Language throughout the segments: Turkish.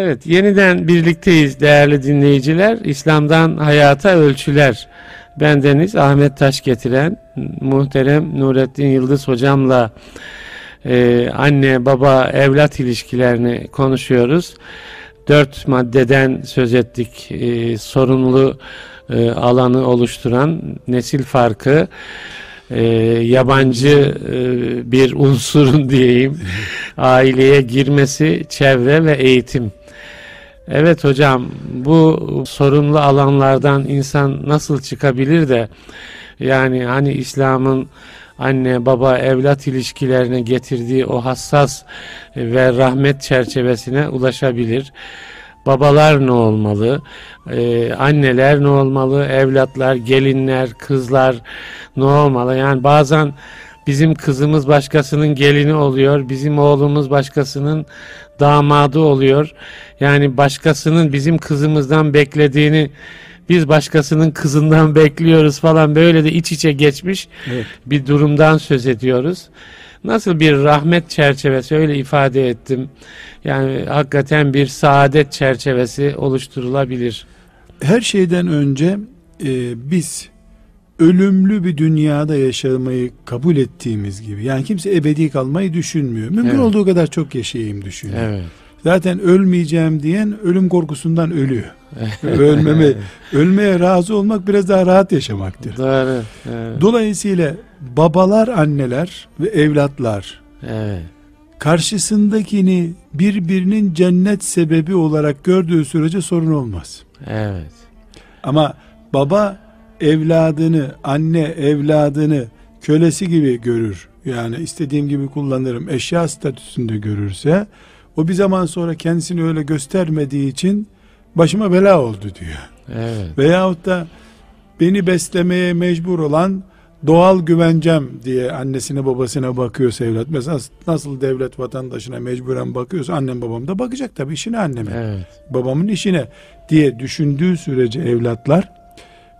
Evet, yeniden birlikteyiz değerli dinleyiciler. İslam'dan hayata ölçüler. Bendeniz Ahmet Taş getiren muhterem Nurettin Yıldız hocamla e, anne baba evlat ilişkilerini konuşuyoruz. Dört maddeden söz ettik. E, sorumlu e, alanı oluşturan nesil farkı, e, yabancı e, bir unsurun diyeyim aileye girmesi, çevre ve eğitim. Evet hocam bu sorunlu alanlardan insan nasıl çıkabilir de yani hani İslam'ın anne baba evlat ilişkilerine getirdiği o hassas ve rahmet çerçevesine ulaşabilir. Babalar ne olmalı? Ee, anneler ne olmalı? Evlatlar, gelinler, kızlar ne olmalı? Yani bazen bizim kızımız başkasının gelini oluyor. Bizim oğlumuz başkasının damadı oluyor. Yani başkasının bizim kızımızdan beklediğini biz başkasının kızından bekliyoruz falan böyle de iç içe geçmiş evet. bir durumdan söz ediyoruz. Nasıl bir rahmet çerçevesi öyle ifade ettim. Yani hakikaten bir saadet çerçevesi oluşturulabilir. Her şeyden önce e, biz ölümlü bir dünyada yaşamayı kabul ettiğimiz gibi yani kimse ebedi kalmayı düşünmüyor. Mümkün evet. olduğu kadar çok yaşayayım düşünüyor. Evet. Zaten ölmeyeceğim diyen ölüm korkusundan ölüyor. Ölmeme, ölmeye razı olmak biraz daha rahat yaşamaktır. Doğru. Evet. Dolayısıyla babalar, anneler ve evlatlar evet. karşısındakini birbirinin cennet sebebi olarak gördüğü sürece sorun olmaz. Evet. Ama baba evladını, anne evladını kölesi gibi görür. Yani istediğim gibi kullanırım. Eşya statüsünde görürse o bir zaman sonra kendisini öyle göstermediği için başıma bela oldu diyor. Evet. Veyahut da beni beslemeye mecbur olan doğal güvencem diye annesine babasına bakıyor evlat. Mesela nasıl devlet vatandaşına mecburen bakıyorsa annem babam da bakacak tabii işine anneme. Evet. Babamın işine diye düşündüğü sürece evlatlar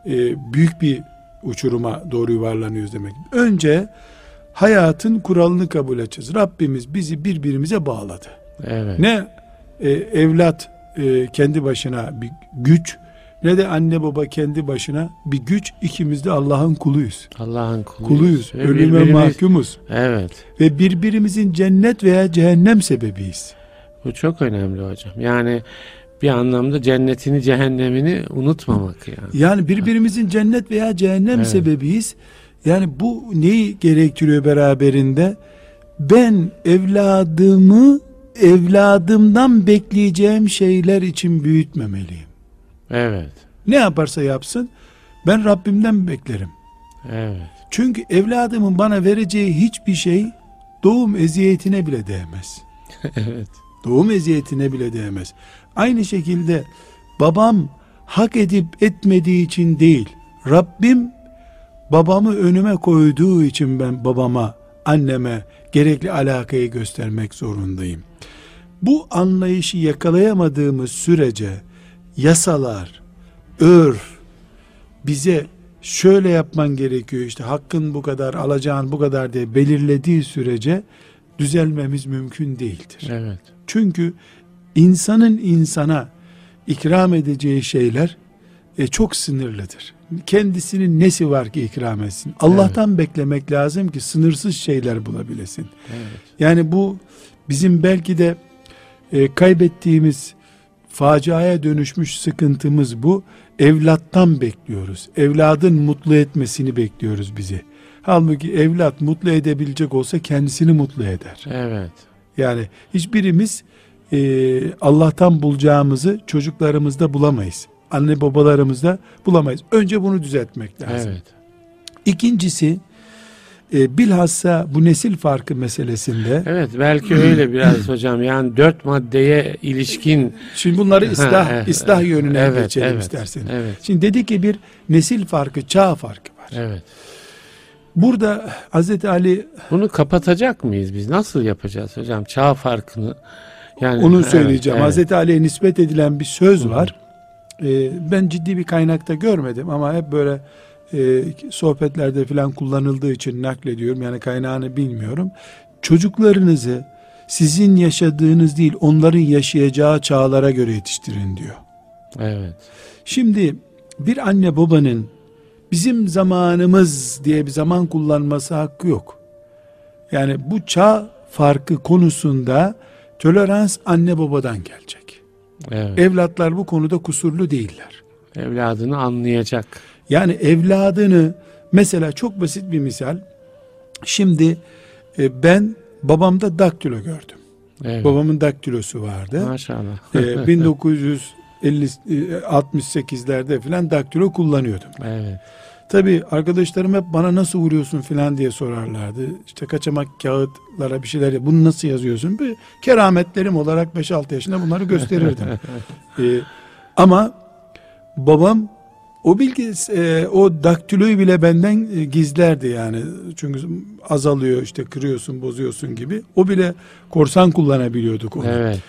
e, büyük bir uçuruma doğru yuvarlanıyoruz demek. Önce hayatın kuralını kabul edeceğiz. Rabbimiz bizi birbirimize bağladı. Evet. Ne e, evlat e, kendi başına bir güç ne de anne baba kendi başına bir güç ikimiz de Allah'ın kuluyuz. Allah'ın kuluyuz. Kuluyuz. Ve Ölüme mahkumuz. Evet. Ve birbirimizin cennet veya cehennem sebebiyiz. Bu çok önemli hocam. Yani bir anlamda cennetini cehennemini unutmamak yani. Yani birbirimizin cennet veya cehennem evet. sebebiyiz. Yani bu neyi gerektiriyor beraberinde? Ben evladımı evladımdan bekleyeceğim şeyler için büyütmemeliyim. Evet. Ne yaparsa yapsın ben Rabbimden beklerim. Evet. Çünkü evladımın bana vereceği hiçbir şey doğum eziyetine bile değmez. evet. Doğum eziyetine bile değmez. Aynı şekilde babam hak edip etmediği için değil, Rabbim babamı önüme koyduğu için ben babama, anneme gerekli alakayı göstermek zorundayım. Bu anlayışı yakalayamadığımız sürece yasalar, örf bize şöyle yapman gerekiyor işte hakkın bu kadar alacağın bu kadar diye belirlediği sürece düzelmemiz mümkün değildir. Evet. Çünkü insanın insana ikram edeceği şeyler e, çok sınırlıdır. Kendisinin nesi var ki ikram etsin? Allah'tan evet. beklemek lazım ki sınırsız şeyler bulabilesin. Evet. Yani bu bizim belki de e, kaybettiğimiz faciaya dönüşmüş sıkıntımız bu. Evlattan bekliyoruz. Evladın mutlu etmesini bekliyoruz bizi. Halbuki evlat mutlu edebilecek olsa kendisini mutlu eder. Evet. Yani hiçbirimiz e, Allah'tan bulacağımızı çocuklarımızda bulamayız. Anne babalarımızda bulamayız. Önce bunu düzeltmek lazım. Evet. İkincisi e, bilhassa bu nesil farkı meselesinde. Evet belki öyle biraz hocam yani dört maddeye ilişkin. Şimdi bunları ıslah, ha, ıslah yönüne evet, geçelim evet, isterseniz. Evet. Şimdi dedi ki bir nesil farkı, çağ farkı var. Evet. Burada Hazreti Ali bunu kapatacak mıyız biz? Nasıl yapacağız hocam çağ farkını? Yani onu söyleyeceğim. Evet, Hazreti Ali'ye nispet edilen bir söz var. Ee, ben ciddi bir kaynakta görmedim ama hep böyle e, sohbetlerde filan kullanıldığı için naklediyorum. Yani kaynağını bilmiyorum. Çocuklarınızı sizin yaşadığınız değil onların yaşayacağı çağlara göre yetiştirin diyor. Evet. Şimdi bir anne babanın bizim zamanımız diye bir zaman kullanması hakkı yok. Yani bu çağ farkı konusunda tolerans anne babadan gelecek. Evet. Evlatlar bu konuda kusurlu değiller. Evladını anlayacak. Yani evladını mesela çok basit bir misal. Şimdi e, ben babamda daktilo gördüm. Evet. Babamın daktilosu vardı. Maşallah. E, 1968'lerde falan daktilo kullanıyordum. evet. Tabi arkadaşlarım hep bana nasıl vuruyorsun filan diye sorarlardı. İşte kaçamak kağıtlara bir şeyler bunu nasıl yazıyorsun? Bir kerametlerim olarak 5-6 yaşında bunları gösterirdim. Ee, ama babam o bilgi e, o daktiloyu bile benden e, gizlerdi yani. Çünkü azalıyor işte kırıyorsun bozuyorsun gibi. O bile korsan kullanabiliyorduk onu. Evet.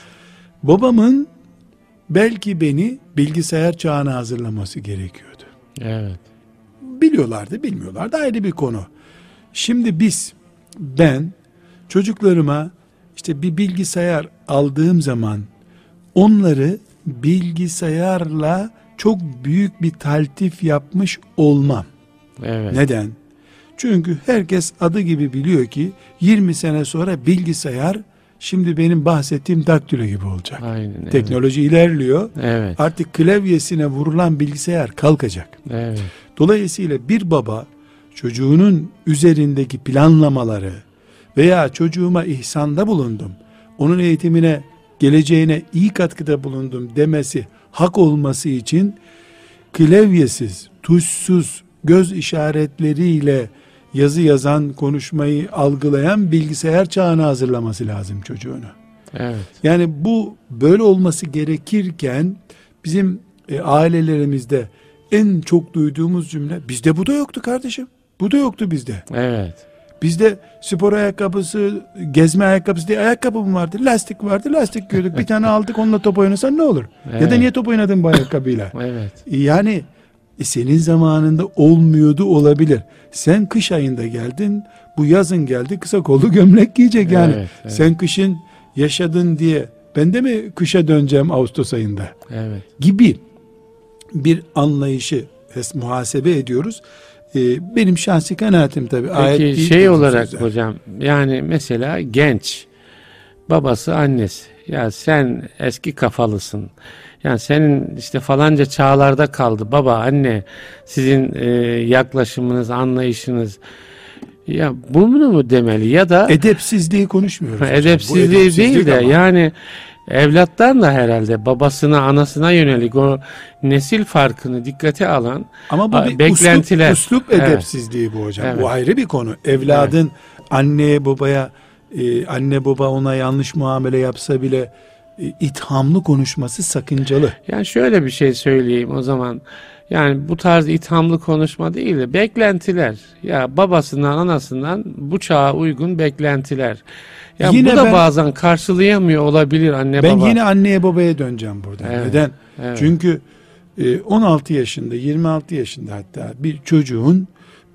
Babamın belki beni bilgisayar çağına hazırlaması gerekiyordu Evet. Biliyorlardı bilmiyorlardı ayrı bir konu. Şimdi biz ben çocuklarıma işte bir bilgisayar aldığım zaman onları bilgisayarla çok büyük bir taltif yapmış olmam. Evet. Neden? Çünkü herkes adı gibi biliyor ki 20 sene sonra bilgisayar şimdi benim bahsettiğim daktilo gibi olacak. Aynen. evet. Teknoloji ilerliyor. Evet. Artık klavyesine vurulan bilgisayar kalkacak. Evet. Dolayısıyla bir baba çocuğunun üzerindeki planlamaları veya çocuğuma ihsanda bulundum, onun eğitimine, geleceğine iyi katkıda bulundum demesi hak olması için klavyesiz, tuşsuz, göz işaretleriyle yazı yazan, konuşmayı algılayan bilgisayar çağına hazırlaması lazım çocuğunu. Evet. Yani bu böyle olması gerekirken bizim e, ailelerimizde en çok duyduğumuz cümle bizde bu da yoktu kardeşim. Bu da yoktu bizde. Evet. Bizde spor ayakkabısı, gezme ayakkabısı diye ayakkabı mı vardı? Lastik vardı. Lastik giyiyorduk. Bir tane aldık onunla top oynasan ne olur? Ya da Evet. niye top oynadın bu ayakkabıyla? Evet. Yani e, senin zamanında olmuyordu olabilir. Sen kış ayında geldin, bu yazın geldi kısa kollu gömlek giyecek yani. Evet, evet. Sen kışın yaşadın diye ben de mi kışa döneceğim Ağustos ayında Evet. gibi bir anlayışı muhasebe ediyoruz. Ee, benim şahsi kanaatim tabii. ayet Peki değil, şey olarak sözler. hocam yani mesela genç babası annesi ya sen eski kafalısın. Yani senin işte falanca çağlarda kaldı baba anne sizin e, yaklaşımınız anlayışınız ya bunu mu demeli ya da edepsizliği konuşmuyoruz. edepsizliği edepsizlik değil de ama. yani evlattan da herhalde babasına anasına yönelik o nesil farkını dikkate alan Ama bu bir beklentiler. Uslup, uslup Evet. edepsizliği bu hocam. Evet. Bu ayrı bir konu. Evladın anneye babaya e, anne baba ona yanlış muamele yapsa bile ithamlı konuşması sakıncalı. Yani şöyle bir şey söyleyeyim o zaman. Yani bu tarz ithamlı konuşma değil de beklentiler. Ya babasından anasından bu çağa uygun beklentiler. Ya Yine bu da ben- bazen karşılayamıyor olabilir anne ben baba. yine anneye babaya döneceğim burada. Evet. Neden? Evet. Çünkü e, 16 yaşında, 26 yaşında hatta bir çocuğun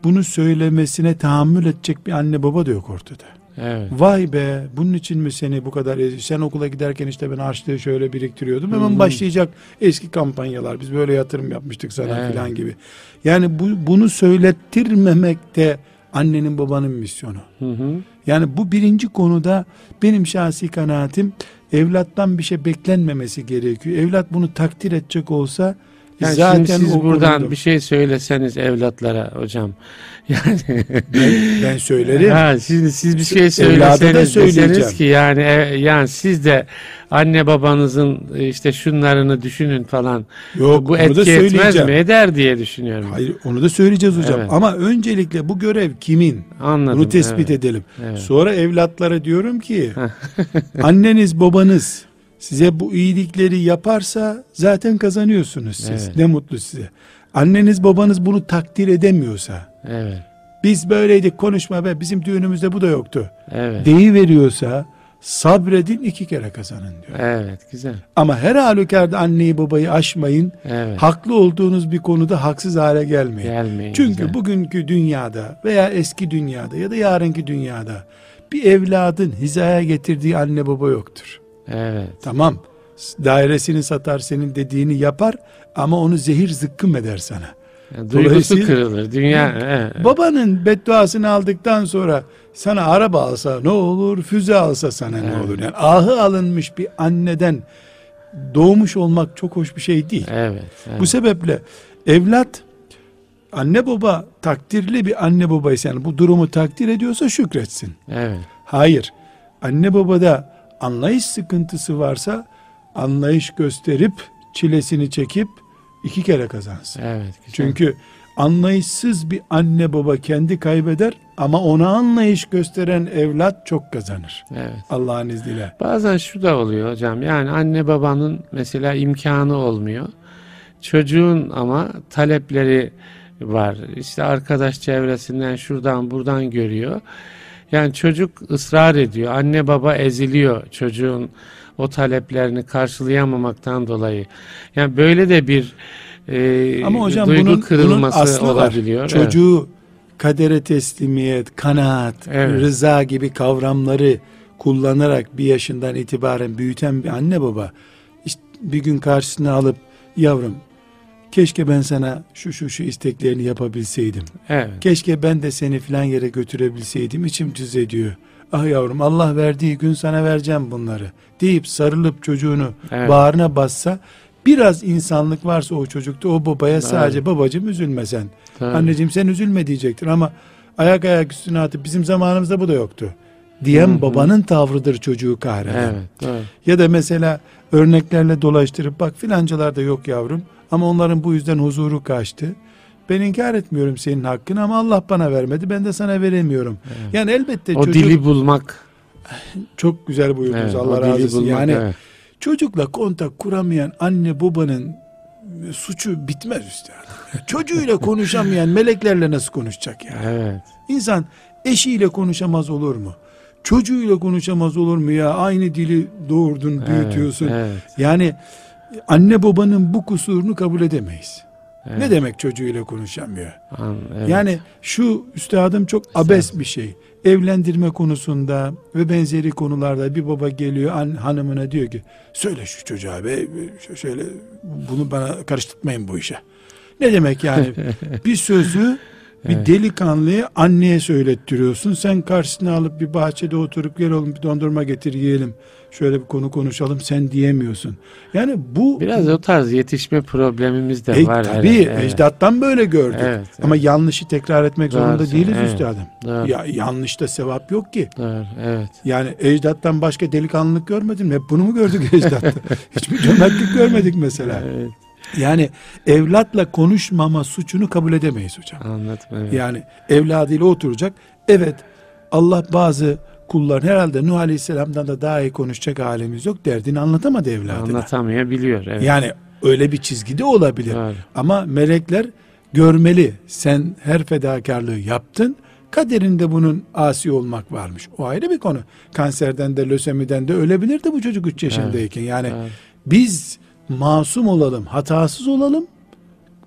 bunu söylemesine tahammül edecek bir anne baba da yok ortada. Evet. Vay be bunun için mi seni bu kadar sen okula giderken işte ben harçlığı şöyle biriktiriyordum hemen başlayacak eski kampanyalar biz böyle yatırım yapmıştık sana Evet. filan gibi. Yani bu, bunu söylettirmemek de annenin babanın misyonu. Hı hı. Yani bu birinci konuda benim şahsi kanaatim evlattan bir şey beklenmemesi gerekiyor. Evlat bunu takdir edecek olsa Yani zaten şimdi siz buradan bir şey söyleseniz evlatlara hocam. Yani ben, ben söylerim. Ha, şimdi siz bir şey söyleseniz deseniz ki yani e, yani siz de anne babanızın işte şunlarını düşünün falan. Yok bu etki etmez mi? Eder diye düşünüyorum. Hayır onu da söyleyeceğiz hocam. Evet. Ama öncelikle bu görev kimin? Anladım. Bunu tespit evet. edelim. Evet. Sonra evlatlara diyorum ki anneniz babanız size bu iyilikleri yaparsa zaten kazanıyorsunuz siz. Evet. Ne mutlu size. Anneniz babanız bunu takdir edemiyorsa Evet. biz böyleydik konuşma be bizim düğünümüzde bu da yoktu. Evet. Deyi veriyorsa sabredin iki kere kazanın diyor. Evet, güzel. Ama her halükarda anneyi babayı aşmayın. Evet. Haklı olduğunuz bir konuda haksız hale gelmeyin. Gelmeyin. Çünkü güzel. bugünkü dünyada veya eski dünyada ya da yarınki dünyada bir evladın hizaya getirdiği anne baba yoktur. Evet. Tamam dairesini satar senin dediğini yapar ama onu zehir zıkkım eder sana. Yani duygusu kırılır. Dünya. Babanın bedduasını aldıktan sonra sana araba alsa ne olur, füze alsa sana ne Evet. olur? Yani ahı alınmış bir anneden doğmuş olmak çok hoş bir şey değil. Evet. evet. Bu sebeple evlat anne baba takdirli bir anne babaysa yani bu durumu takdir ediyorsa şükretsin. evet. Hayır. Anne babada anlayış sıkıntısı varsa anlayış gösterip çilesini çekip iki kere kazansın. Evet. güzel. Çünkü anlayışsız bir anne baba kendi kaybeder ama ona anlayış gösteren evlat çok kazanır. evet. Allah'ın izniyle. Bazen şu da oluyor hocam. Yani anne babanın mesela imkanı olmuyor. Çocuğun ama talepleri var. İşte arkadaş çevresinden şuradan buradan görüyor. Yani çocuk ısrar ediyor. Anne baba eziliyor çocuğun o taleplerini karşılayamamaktan dolayı. Yani böyle de bir e, Ama hocam duygu bunun, bunun kırılması aslı olabiliyor. var. Evet. Çocuğu kadere teslimiyet, kanaat, Evet. rıza gibi kavramları kullanarak bir yaşından itibaren büyüten bir anne baba işte bir gün karşısına alıp yavrum keşke ben sana şu şu şu isteklerini yapabilseydim. Evet. Keşke ben de seni filan yere götürebilseydim içim cız ediyor. Ah yavrum Allah verdiği gün sana vereceğim bunları deyip sarılıp çocuğunu Evet. bağrına bassa biraz insanlık varsa o çocukta o babaya sadece babacım üzülme sen. Anneciğim sen üzülme diyecektir ama ayak ayak üstüne atıp bizim zamanımızda bu da yoktu. Diyen Hı hı. babanın tavrıdır çocuğu kahreden. Evet. Doğru. Ya da mesela örneklerle dolaştırıp bak filancalar da yok yavrum ama onların bu yüzden huzuru kaçtı. Ben inkar etmiyorum senin hakkını ama Allah bana vermedi ben de sana veremiyorum. Evet. Yani elbette O çocuk dili bulmak. çok güzel buyurdunuz Evet, Allah razı olsun. bulmak, Yani evet. çocukla kontak kuramayan anne babanın suçu bitmez üstadım. Çocuğuyla konuşamayan meleklerle nasıl konuşacak ya? Evet. İnsan eşiyle konuşamaz olur mu? Çocuğuyla konuşamaz olur mu ya? Aynı dili doğurdun, büyütüyorsun. Evet. evet. Yani anne babanın bu kusurunu kabul edemeyiz. Evet. Ne demek çocuğuyla konuşamıyor? An- evet. Yani şu üstadım çok abes bir şey. Evlendirme konusunda ve benzeri konularda bir baba geliyor an, hanımına diyor ki söyle şu çocuğa be şöyle bunu bana karıştırmayın bu işe. Ne demek yani? bir sözü bir Evet. delikanlıyı anneye söylettiriyorsun. Sen karşısına alıp bir bahçede oturup gel oğlum bir dondurma getir yiyelim. Şöyle bir konu konuşalım sen diyemiyorsun. Yani bu Biraz o tarz yetişme problemimiz de e, var. tabii evet, evet. ecdattan böyle gördük. Evet, Ama yanlışı tekrar etmek Doğru, zorunda değiliz evet. üstadım. Doğru, Ya yanlışta sevap yok ki. doğru, evet. Yani ecdattan başka delikanlılık görmedin mi? Hep bunu mu gördük ecdatta? Hiçbir cömertlik görmedik mesela. evet. Yani evlatla konuşmama suçunu kabul edemeyiz hocam. Anladım. Evet. Yani evladıyla oturacak. Evet Allah bazı kulların herhalde Nuh Aleyhisselam'dan da daha iyi konuşacak halimiz yok. Derdini anlatamadı evladına. Anlatamayabiliyor. Evet. Yani öyle bir çizgide olabilir. Doğru. Ama melekler görmeli. Sen her fedakarlığı yaptın. Kaderinde bunun asi olmak varmış. O ayrı bir konu. Kanserden de lösemiden de ölebilirdi bu çocuk 3 yaşındayken. Yani Evet. biz masum olalım, hatasız olalım.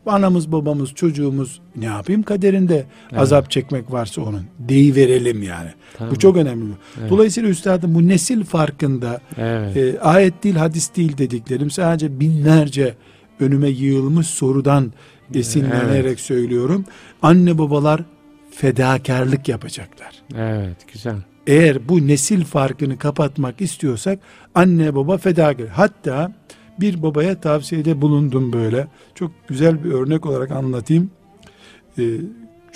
Anamız, babamız, çocuğumuz ne yapayım kaderinde azap çekmek varsa onun. Deyiverelim yani. Tamam. Bu çok önemli. Evet. Dolayısıyla üstadım bu nesil farkında Evet. e, ayet değil hadis değil dediklerim sadece binlerce önüme yığılmış sorudan esinlenerek söylüyorum. Anne babalar fedakarlık yapacaklar. Evet. Güzel. Eğer bu nesil farkını kapatmak istiyorsak anne baba fedakar. Hatta bir babaya tavsiyede bulundum böyle. Çok güzel bir örnek olarak anlatayım. Ee,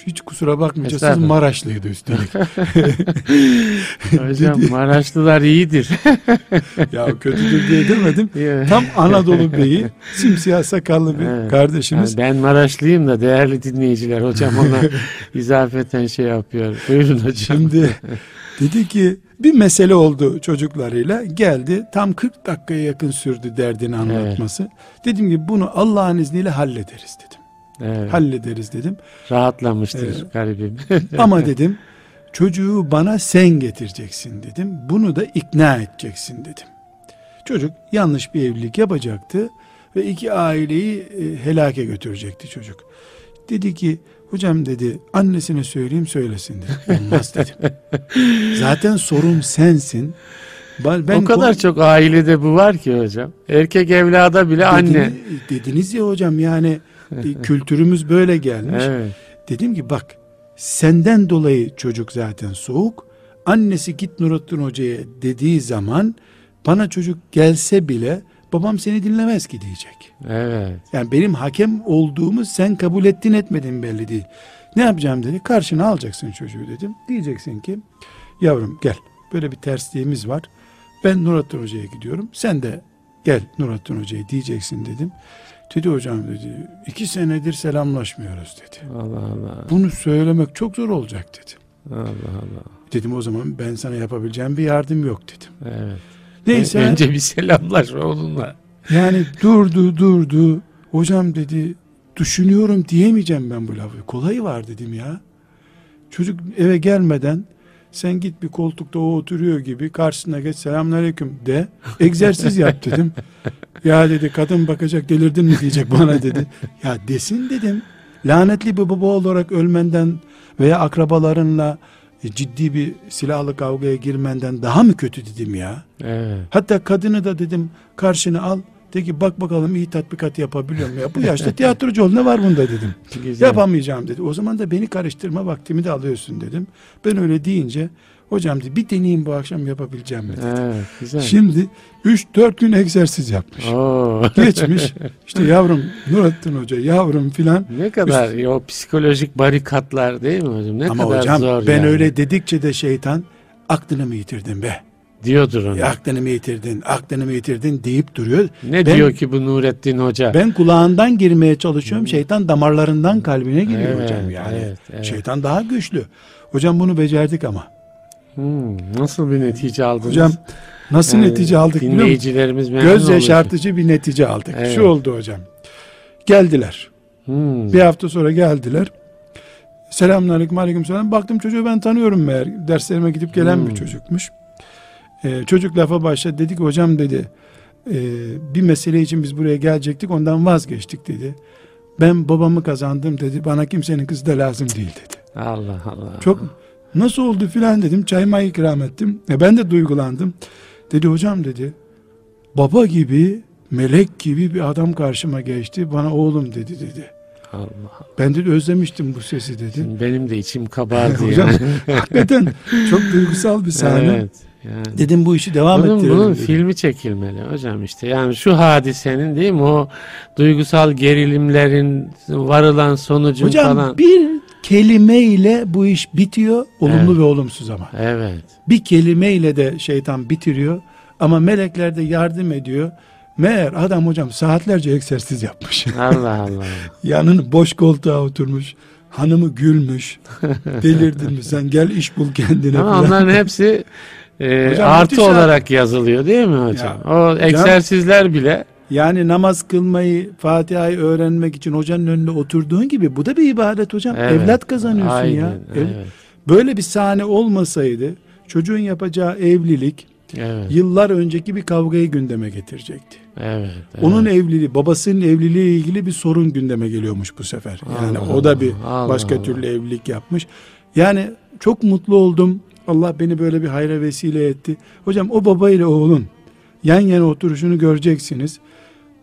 hiç kusura bakmayacaksınız. Maraşlıydı üstelik. Hocam Maraşlılar iyidir. ya kötüdür diye demedim. Tam Anadolu beyi simsiyah sakallı bir Evet. kardeşimiz. Yani ben Maraşlıyım da değerli dinleyiciler hocam ona izafeten şey yapıyor. Buyurun hocam. Şimdi dedi ki bir mesele oldu çocuklarıyla geldi tam 40 dakikaya yakın sürdü derdini anlatması. Dedim ki bunu Allah'ın izniyle hallederiz dedim. Evet. Hallederiz dedim. Rahatlamıştır Evet. garibim. Ama dedim çocuğu bana sen getireceksin dedim. Bunu da ikna edeceksin dedim. Çocuk yanlış bir evlilik yapacaktı ve iki aileyi e, helake götürecekti çocuk. Dedi ki hocam dedi annesine söyleyeyim söylesin dedi. Olmaz dedim. Zaten sorun sensin. Ben, o kadar çok ailede bu var ki hocam. Erkek evlada bile dediniz, anne. Dediniz ya hocam yani kültürümüz böyle gelmiş. Evet. Dedim ki bak senden dolayı çocuk zaten soğuk. Annesi git Nurattin Hoca'ya dediği zaman bana çocuk gelse bile babam seni dinlemez ki diyecek. Evet. Yani benim hakem olduğumu sen kabul ettin etmedin belli değil. Ne yapacağım dedi. Karşına alacaksın çocuğu dedim. Diyeceksin ki yavrum gel böyle bir tersliğimiz var. Ben Nurattin Hoca'ya gidiyorum. Sen de gel Nurattin Hoca'ya diyeceksin dedim. Dedi hocam dedi iki senedir selamlaşmıyoruz dedi. Allah Allah. Bunu söylemek çok zor olacak dedim. Allah Allah. Dedim o zaman ben sana yapabileceğim bir yardım yok dedim. Evet. Neyse. Önce bir selamlaş oğlunla. Yani durdu durdu. Hocam dedi düşünüyorum diyemeyeceğim ben bu lafı. Kolayı var dedim ya. Çocuk eve gelmeden sen git bir koltukta o oturuyor gibi karşısına geç selamünaleyküm de egzersiz yap dedim. ya dedi kadın bakacak delirdin mi diyecek bana dedi. Ya desin dedim. Lanetli bir baba olarak ölmenden veya akrabalarınla ciddi bir silahlı kavgaya girmenden daha mı kötü dedim ya. Evet. Hatta kadını da dedim karşına al. De ki bak bakalım iyi tatbikat yapabiliyor mu ya. Bu yaşta tiyatrocu ol ne var bunda dedim. Güzel. Yapamayacağım dedi. O zaman da beni karıştırma vaktimi de alıyorsun dedim. Ben öyle deyince hocam dedi bir deneyeyim bu akşam yapabileceğim dedi. Evet, güzel. Şimdi 3-4 gün egzersiz yapmış. Oo. Geçmiş. İşte yavrum Nurattin Hoca yavrum filan. Ne kadar Üst... o psikolojik barikatlar değil mi hocam? Ne Ama kadar hocam, zor ben yani. öyle dedikçe de şeytan aklını mı yitirdin be? Diyordur onu. E, aklını mı yitirdin, aklını mı yitirdin deyip duruyor. Ne ben, diyor ki bu Nurettin Hoca? Ben kulağından girmeye çalışıyorum. Şeytan damarlarından kalbine giriyor evet, hocam yani. Evet, evet. Şeytan daha güçlü. Hocam bunu becerdik ama. Hmm, nasıl bir netice aldınız? Hocam nasıl yani, netice aldık biliyor Dinleyicilerimiz Göz yaşartıcı bir netice aldık. Evet. Şu oldu hocam. Geldiler. Hmm. Bir hafta sonra geldiler. Selamünaleyküm aleyküm selam. Baktım çocuğu ben tanıyorum meğer. Derslerime gidip gelen hmm. bir çocukmuş. Ee, çocuk lafa başladı. Dedi ki hocam dedi e, bir mesele için biz buraya gelecektik ondan vazgeçtik dedi. Ben babamı kazandım dedi. Bana kimsenin kızı da lazım değil dedi. Allah Allah. Çok nasıl oldu filan dedim. Çayma ikram ettim. E ben de duygulandım. Dedi hocam dedi. Baba gibi melek gibi bir adam karşıma geçti. Bana oğlum dedi dedi. Allah Allah. Ben de özlemiştim bu sesi dedi. Şimdi benim de içim kabardı Hocam hakikaten çok duygusal bir sahne. Evet. Yani, Dedim bu işi devam bunun, ettirelim. Bunun dedim. filmi çekilmeli hocam işte. Yani şu hadisenin değil mi o duygusal gerilimlerin varılan sonucu hocam, falan. Hocam bir kelimeyle bu iş bitiyor. Olumlu evet. ve olumsuz ama. Evet. Bir kelimeyle de şeytan bitiriyor. Ama melekler de yardım ediyor. Meğer adam hocam saatlerce egzersiz yapmış. Allah Allah. Yanını boş koltuğa oturmuş. Hanımı gülmüş. Delirdin mi sen gel iş bul kendine. Ama onların hepsi e, hocam, artı olarak yazılıyor değil mi hocam? Ya, o egzersizler hocam, bile. Yani namaz kılmayı, Fatiha'yı öğrenmek için hocanın önünde oturduğun gibi bu da bir ibadet hocam. Evet, Evlat kazanıyorsun aynen, ya. Evet. Böyle bir sahne olmasaydı çocuğun yapacağı evlilik evet. yıllar önceki bir kavgayı gündeme getirecekti. Evet, evet. Onun evliliği, babasının evliliği ilgili bir sorun gündeme geliyormuş bu sefer. Yani Allah o da bir Allah başka Allah. türlü evlilik yapmış. Yani çok mutlu oldum. Allah beni böyle bir hayra vesile etti. Hocam o baba ile oğlun yan yana oturuşunu göreceksiniz.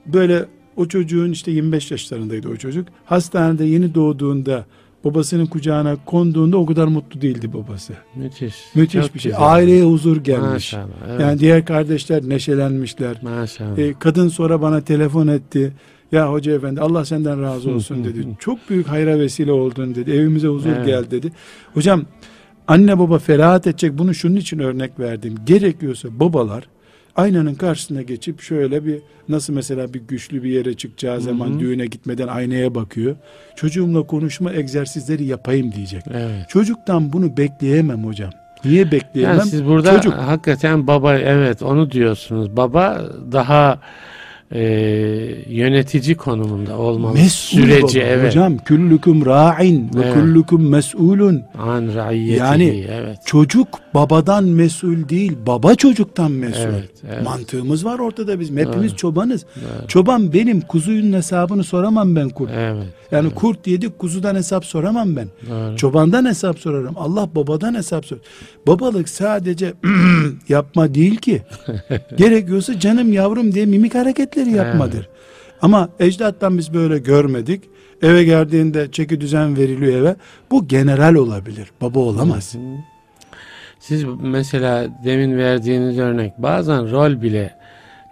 Böyle o çocuğun işte 25 yaşlarındaydı o çocuk. Hastanede yeni doğduğunda babasının kucağına konduğunda o kadar mutlu değildi babası. Müthiş. Müthiş Çok bir şey. Güzel. Aileye huzur gelmiş. Maşallah, evet. Yani diğer kardeşler neşelenmişler. Maşallah. Ee, kadın sonra bana telefon etti. Ya hoca efendi Allah senden razı olsun dedi. Çok büyük hayra vesile oldun dedi. Evimize huzur evet. gel dedi. Hocam anne baba ferahat edecek bunu şunun için örnek verdim. Gerekiyorsa babalar aynanın karşısına geçip şöyle bir nasıl mesela bir güçlü bir yere çıkacağı zaman Hı-hı. düğüne gitmeden aynaya bakıyor. Çocuğumla konuşma egzersizleri yapayım diyecek. Evet. Çocuktan bunu bekleyemem hocam. Niye bekleyemem? Yani siz burada Çocuk, hakikaten baba evet onu diyorsunuz. Baba daha e, yönetici konumunda olmalı. Mesul Süreci baba. evet. Hocam küllüküm ra'in ve Evet. küllüküm mes'ulun. An raiyetihi Yani evet. Çocuk babadan mesul değil, baba çocuktan mesul. Evet, evet. Mantığımız var ortada bizim. Hepimiz Doğru. çobanız. Doğru. Çoban benim, kuzuyun hesabını soramam ben kurt. Evet. Yani kurt yedik, kuzudan hesap soramam ben. Doğru. Çobandan hesap sorarım. Allah babadan hesap sor. Babalık sadece yapma değil ki. Gerekiyorsa canım yavrum diye mimik hareketleri yapmadır. Ama ecdattan biz böyle görmedik. Eve geldiğinde çeki düzen veriliyor eve. Bu general olabilir. Baba olamaz. Siz mesela demin verdiğiniz örnek bazen rol bile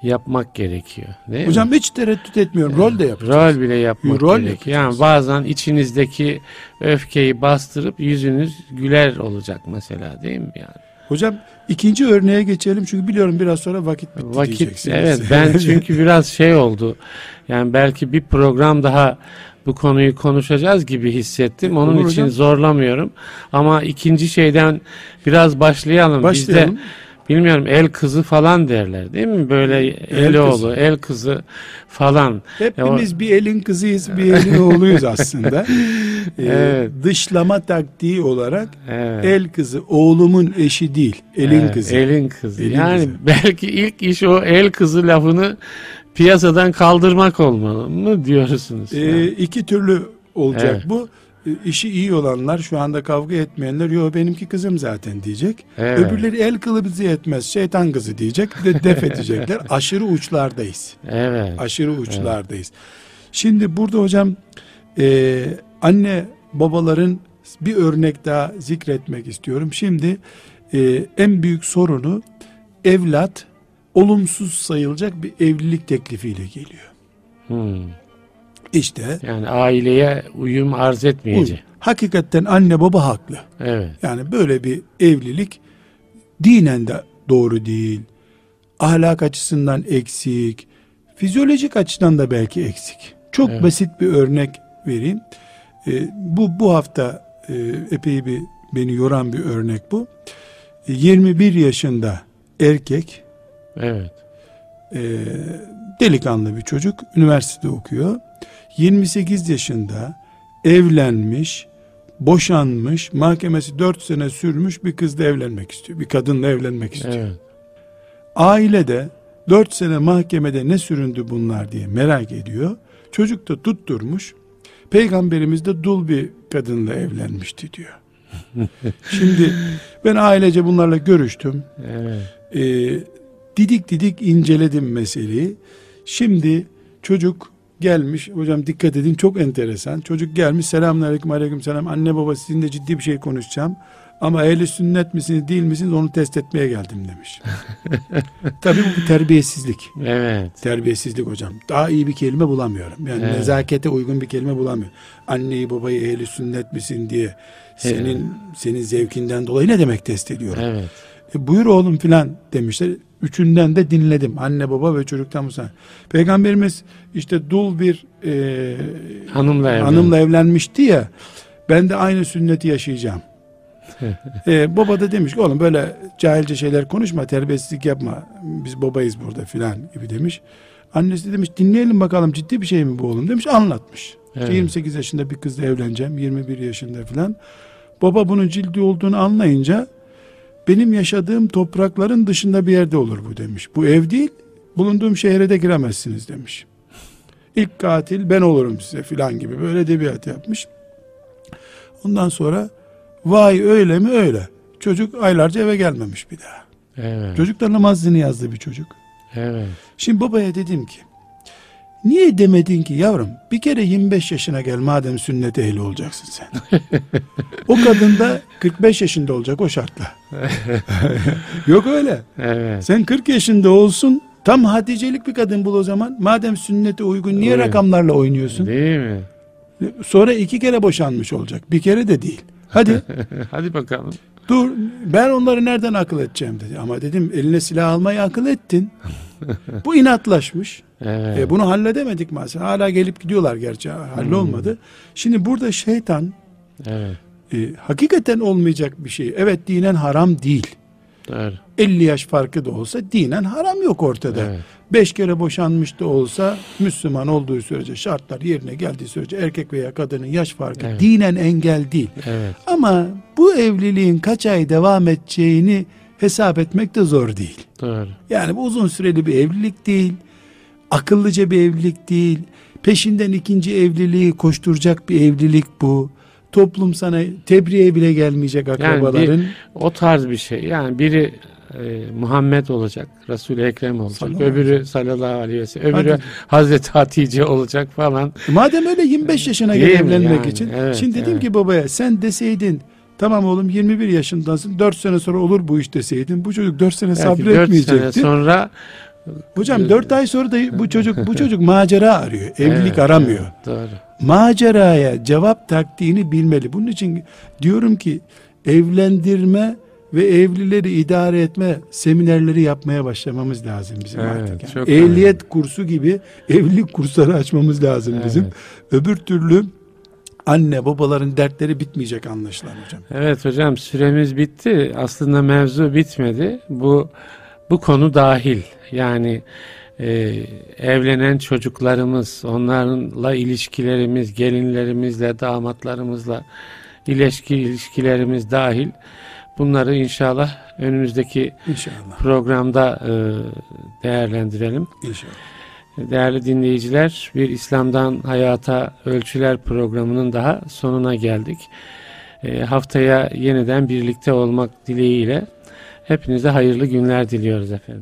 yapmak gerekiyor. Değil Hocam mi? hiç tereddüt etmiyorum. Rol de yapacağız. Rol bile yapmak Rol gerekiyor. Yani yapacağız. bazen içinizdeki öfkeyi bastırıp yüzünüz güler olacak mesela değil mi yani? Hocam ikinci örneğe geçelim çünkü biliyorum biraz sonra vakit bitti Vakit diyeceksiniz. evet ben çünkü biraz şey oldu. Yani belki bir program daha bu konuyu konuşacağız gibi hissettim. Onun Olur için hocam. zorlamıyorum. Ama ikinci şeyden biraz başlayalım. Başlayalım. Bizde bilmiyorum el kızı falan derler değil mi? Böyle el oğlu, kızı. el kızı falan. Hepimiz bir elin kızıyız, bir elin oğluyuz aslında. Ee, Evet. Dışlama taktiği olarak Evet. el kızı oğlumun eşi değil, elin Evet, kızı. Elin kızı. Elin yani kızı. belki ilk iş o el kızı lafını piyasadan kaldırmak olmalı mı diyorsunuz? Ee, Yani. iki türlü olacak Evet. bu. Ee, işi iyi olanlar, şu anda kavga etmeyenler, yo benimki kızım zaten diyecek. Evet. Öbürleri el kılı bizi yetmez, şeytan kızı diyecek, de def edecekler. Aşırı uçlardayız. Evet. Aşırı uçlardayız. Şimdi burada hocam e, anne babaların bir örnek daha zikretmek istiyorum. Şimdi e, en büyük sorunu evlat olumsuz sayılacak bir evlilik teklifiyle geliyor. Hmm. İşte Yani aileye uyum arz etmeyecek. Hakikaten anne baba haklı. Evet. Yani böyle bir evlilik dinen de doğru değil. Ahlak açısından eksik. Fizyolojik açıdan da belki eksik. Çok Evet. basit bir örnek vereyim. Ee, bu bu hafta e, epey bir beni yoran bir örnek bu. E, 21 yaşında erkek Evet. e, delikanlı bir çocuk üniversitede okuyor. 28 yaşında evlenmiş, boşanmış, mahkemesi 4 sene sürmüş bir kızla evlenmek istiyor. Bir kadınla evlenmek istiyor. Evet. Aile de 4 sene mahkemede ne süründü bunlar diye merak ediyor. Çocuk da tutturmuş. Peygamberimiz de dul bir kadınla evlenmişti diyor. Şimdi ben ailece bunlarla görüştüm. Evet. Ee, didik didik inceledim meseleyi. Şimdi çocuk gelmiş hocam dikkat edin çok enteresan. Çocuk gelmiş selamünaleyküm aleyküm selam anne baba sizinle ciddi bir şey konuşacağım. Ama ehli sünnet misiniz değil misiniz onu test etmeye geldim demiş. Tabii bu terbiyesizlik. Evet. Terbiyesizlik hocam. Daha iyi bir kelime bulamıyorum. Yani Evet. nezakete uygun bir kelime bulamıyorum. Anneyi babayı ehli sünnet misin diye senin senin zevkinden dolayı ne demek test ediyorum? Evet. E, buyur oğlum filan demişler. Üçünden de dinledim. Anne baba ve çocuktan musa. Peygamberimiz işte dul bir e, Hanımla hanımla evlenmişti ya. Ben de aynı sünneti yaşayacağım. e, baba da demiş ki oğlum böyle cahilce şeyler konuşma, terbiyesizlik yapma. Biz babayız burada filan gibi demiş. Annesi de demiş dinleyelim bakalım ciddi bir şey mi bu oğlum demiş anlatmış. Evet. 28 yaşında bir kızla evleneceğim 21 yaşında filan. Baba bunun cildi olduğunu anlayınca benim yaşadığım toprakların dışında bir yerde olur bu demiş. Bu ev değil bulunduğum şehre de giremezsiniz demiş. İlk katil ben olurum size filan gibi böyle edebiyat yapmış. Ondan sonra vay öyle mi öyle. Çocuk aylarca eve gelmemiş bir daha. Evet. Çocuk da namazını yazdı bir çocuk. Evet. Şimdi babaya dedim ki niye demedin ki yavrum bir kere 25 yaşına gel madem sünnet ehli olacaksın sen. o kadın da 45 yaşında olacak o şartla. Yok öyle. Evet. Sen 40 yaşında olsun tam haticelik bir kadın bul o zaman. Madem sünnete uygun niye Evet. rakamlarla oynuyorsun? Değil mi? Sonra iki kere boşanmış olacak. Bir kere de değil. Hadi Hadi bakalım. dur ben onları nereden akıl edeceğim dedi. Ama dedim eline silah almayı akıl ettin. Bu inatlaşmış. Evet. E, bunu halledemedik maalesef. Hala gelip gidiyorlar gerçi. Hallolmadı. Şimdi burada şeytan Evet. e, hakikaten olmayacak bir şey. Evet dinen haram değil. Doğru. 50 yaş farkı da olsa dinen haram yok ortada. Evet. 5 kere boşanmış da olsa Müslüman olduğu sürece şartlar yerine geldiği sürece erkek veya kadının yaş farkı Evet. dinen engel değil. Evet. Ama bu evliliğin kaç ay devam edeceğini hesap etmek de zor değil. Doğru. Yani bu uzun süreli bir evlilik değil. Akıllıca bir evlilik değil. Peşinden ikinci evliliği koşturacak bir evlilik bu. Toplum sana tebriğe bile gelmeyecek akrabaların. O tarz bir şey. Yani biri e, Muhammed olacak, Resul-i Ekrem olacak, Sallallahu öbürü sallallahu aleyhi ve sellem, öbürü Hadi. Hazreti Hatice olacak falan. Madem öyle 25 yaşına mi evlenmek yani? için. Evet, Şimdi dedim evet. ki babaya sen deseydin tamam oğlum 21 yaşındasın 4 sene sonra olur bu iş deseydin. Bu çocuk 4 sene Belki dört sene sabretmeyecekti. sonra Hocam 4 ay sonra da bu çocuk bu çocuk macera arıyor. Evlilik Evet, aramıyor. evet, doğru. maceraya cevap taktiğini bilmeli. Bunun için diyorum ki evlendirme ve evlileri idare etme seminerleri yapmaya başlamamız lazım bizim Evet, artık. yani. Ehliyet kursu gibi evlilik kursları açmamız lazım bizim. Evet. Öbür türlü anne babaların dertleri bitmeyecek anlaşılan hocam. Evet hocam süremiz bitti. Aslında mevzu bitmedi. Bu bu konu dahil. Yani e, evlenen çocuklarımız, onlarla ilişkilerimiz, gelinlerimizle, damatlarımızla ilişki ilişkilerimiz dahil. Bunları inşallah önümüzdeki İnşallah. programda e, değerlendirelim. İnşallah. Değerli dinleyiciler, bir İslam'dan Hayata Ölçüler programının daha sonuna geldik. E, haftaya yeniden birlikte olmak dileğiyle hepinize hayırlı günler diliyoruz efendim.